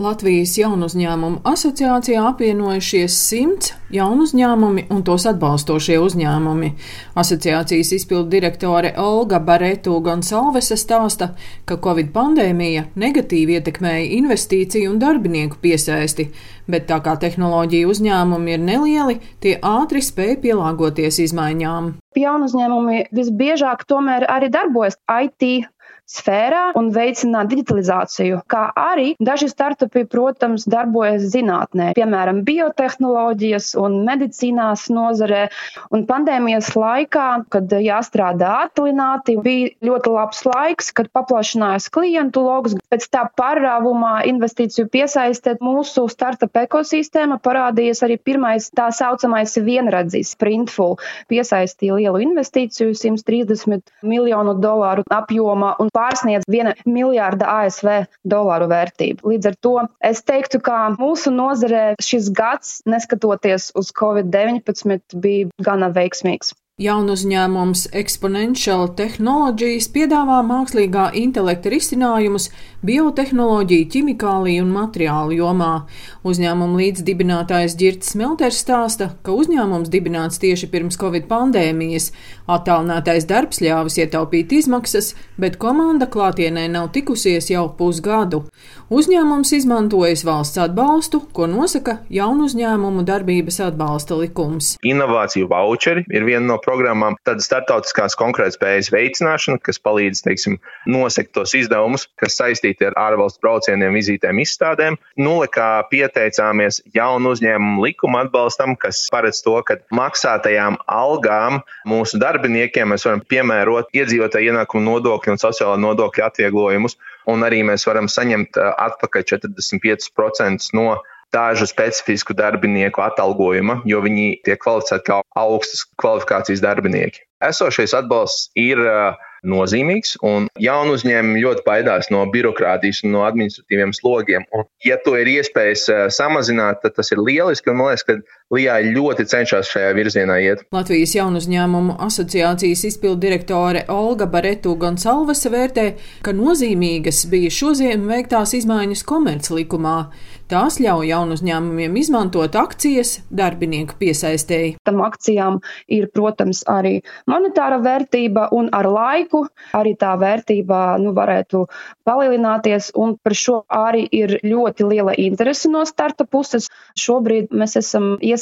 Latvijas jaunu uzņēmumu asociācijā apvienojušies simts jaunu uzņēmumi un tos atbalstošie uzņēmumi. Asociācijas izpildu direktore Olga Baretu Gonsalvese stāsta, ka Covid pandēmija negatīvi ietekmēja investīciju un darbinieku piesaisti, bet tā kā tehnoloģija uzņēmumi ir nelieli, tie ātri spēja pielāgoties izmaiņām. Jaunu uzņēmumi visbiežāk tomēr arī darbojas IT sfērā un veicināt digitalizāciju, kā arī daži startupi, protams, darbojas zinātnē, piemēram, biotehnoloģijas un medicīnās nozarē. Un pandēmijas laikā, kad jāstrādā attālināti, bija ļoti labs laiks, kad paplašinājās klientu logus. Pēc tā pārrāvumā investīciju piesaistēt mūsu startup ekosistēma parādījies arī pirmais tā saucamais vienradzis Printful. Piesaistīja lielu investīciju 130 miljonu dolāru apjomā un pārsniedz 1 miljārda ASV dolāru vērtību. Līdz ar to es teiktu, ka mūsu nozarē šis gads, neskatoties uz Covid-19, bija gana veiksmīgs. Jaunu uzņēmums Exponential Technologies piedāvā mākslīgā intelekta risinājumus biotehnoloģiju, ķimikāliju un materiālu jomā. Uzņēmuma līdzdibinātājs Girts Smelters stāsta, ka uzņēmums dibināts tieši pirms Covid pandēmijas. Attālinātais darbs ļāvis ietaupīt izmaksas, bet komanda klātienē nav tikusies jau pusgadu. Uzņēmums izmantojas valsts atbalstu, ko nosaka jaunu uzņēmumu darbības atbalsta likums. Inovāciju voucheri ir viena no programmām, tad startautiskās konkurētspējas veicināšana, kas palīdz, teiksim, nosekt tos izdevumus, kas saistīti ar ārvalstu braucieniem, vizītēm, izstādēm. Nulle kā pieteicāmies jaunu uzņēmumu likuma atbalstam, kas paredz to, ka maksātajām algām mūsu darbiniekiem mēs varam piemērot iedzīvotāju ienākumu nodokļu un sociālo nodokļu atvieglojumus, un arī mēs varam saņemt atpakaļ 45% no dažu specifisku darbinieku atalgojuma, jo viņi tiek kvalificēti kā augstas kvalifikācijas darbinieki. Esošais atbalsts ir nozīmīgs, un jaunu uzņēmumi ļoti baidās no birokrātijas un no administratīviem slogiem. Un, ja to ir iespējas samazināt, tad tas ir lieliski, man liekas, ka Lijā ļoti cenšas šajā virzienā iet. Latvijas jaunu uzņēmumu asociācijas izpildu direktore Olga Baretu Gonsalvese vērtē, ka nozīmīgas bija šodien veiktās izmaiņas komerclikumā. Tās ļauj jaunu uzņēmumiem izmantot akcijas darbinieku piesaistēji. Tam akcijām ir, protams, arī monetāra vērtība, un ar laiku arī tā vērtība nu, varētu palielināties. Par šo arī ir ļoti liela interese no starta puses. Šobrīd mēs esam iesaistīti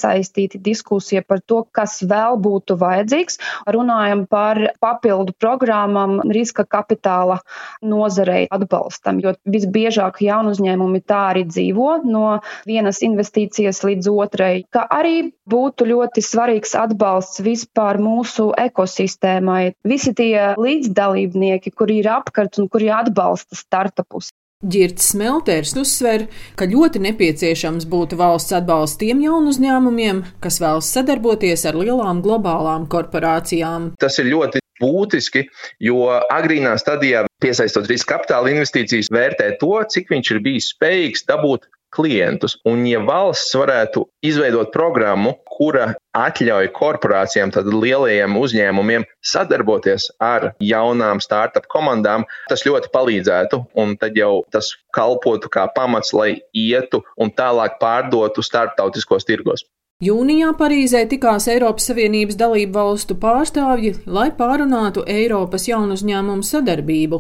diskusija par to, kas vēl būtu vajadzīgs. Runājam par papildu programmām riska kapitāla nozarei atbalstam, jo visbiežāk jaunu uzņēmumi tā arī dzīvo no vienas investīcijas līdz otrai, kā arī būtu ļoti svarīgs atbalsts vispār mūsu ekosistēmai. Visi tie līdzdalībnieki, kuri ir apkārt un kuri atbalsta startupus. Girts Smelters uzsver, ka ļoti nepieciešams būtu valsts atbalsts tiem jaunu uzņēmumiem, kas vēlas sadarboties ar lielām globālām korporācijām. Tas ir ļoti būtiski, jo agrīnā stadijā piesaistot riska kapitāla investīcijas, vērtē to, cik viņš ir bijis spējīgs dabūt klientus. Un, ja valsts varētu izveidot programmu, kura atļauj korporācijām, tad lielajiem uzņēmumiem sadarboties ar jaunām startup komandām, tas ļoti palīdzētu. Un tad jau tas kalpotu kā pamats, lai ietu un tālāk pārdotu starptautiskos tirgos. Jūnijā Parīzē tikās Eiropas Savienības dalību valstu pārstāvji, lai pārunātu Eiropas jaunu uzņēmumu sadarbību.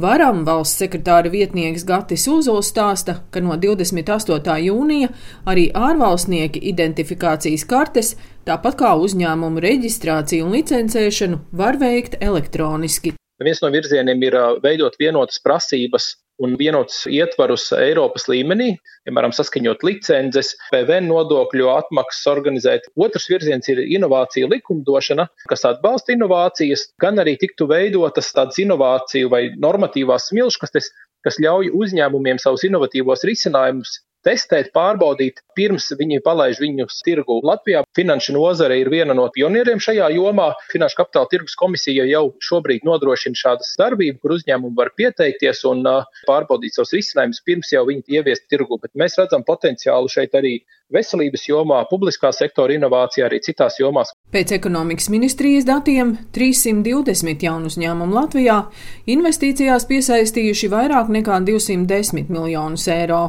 Varam valsts sekretāra vietnieks Gatis Uzols stāsta, ka no 28. jūnija arī ārvalstnieki identifikācijas kartes, tāpat kā uzņēmumu reģistrāciju un licencēšanu, var veikt elektroniski. Viens no virzieniem ir veidot vienotas prasības un vienotus ietvarus Eiropas līmenī, piemēram, saskaņot licences, PVN nodokļu atmaksas organizēt. Otrs virziens ir inovācija likumdošana, kas atbalsta inovācijas, gan arī tiktu veidotas tādas inovāciju vai normatīvās smilškastes, kas ļauj uzņēmumiem savus inovatīvos risinājumus testēt, pārbaudīt, pirms viņi palaiž viņus tirgu. Latvijā finanšu nozare ir viena no pionieriem šajā jomā. Finanšu kapitāla tirgus komisija jau šobrīd nodrošina šādas darbības, kur uzņēmumi var pieteikties un pārbaudīt savus risinājumus pirms jau viņi ieviest tirgu. Bet mēs redzam potenciālu šeit arī veselības jomā, publiskā sektora inovācijā, arī citās jomās. Pēc ekonomikas ministrijas datiem 320 jaunu uzņēmumu Latvijā investīcijās piesaistījuši vairāk nekā 210 miljonus eiro.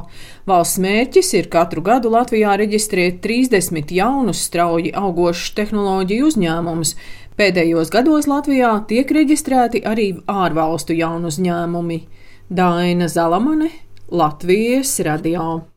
Valsts mērķis ir katru gadu Latvijā reģistrēt 30 jaunus strauji augošus tehnoloģiju uzņēmumus. Pēdējos gados Latvijā tiek reģistrēti arī ārvalstu jaunu uzņēmumi. Daina Zalamane, Latvijas radio.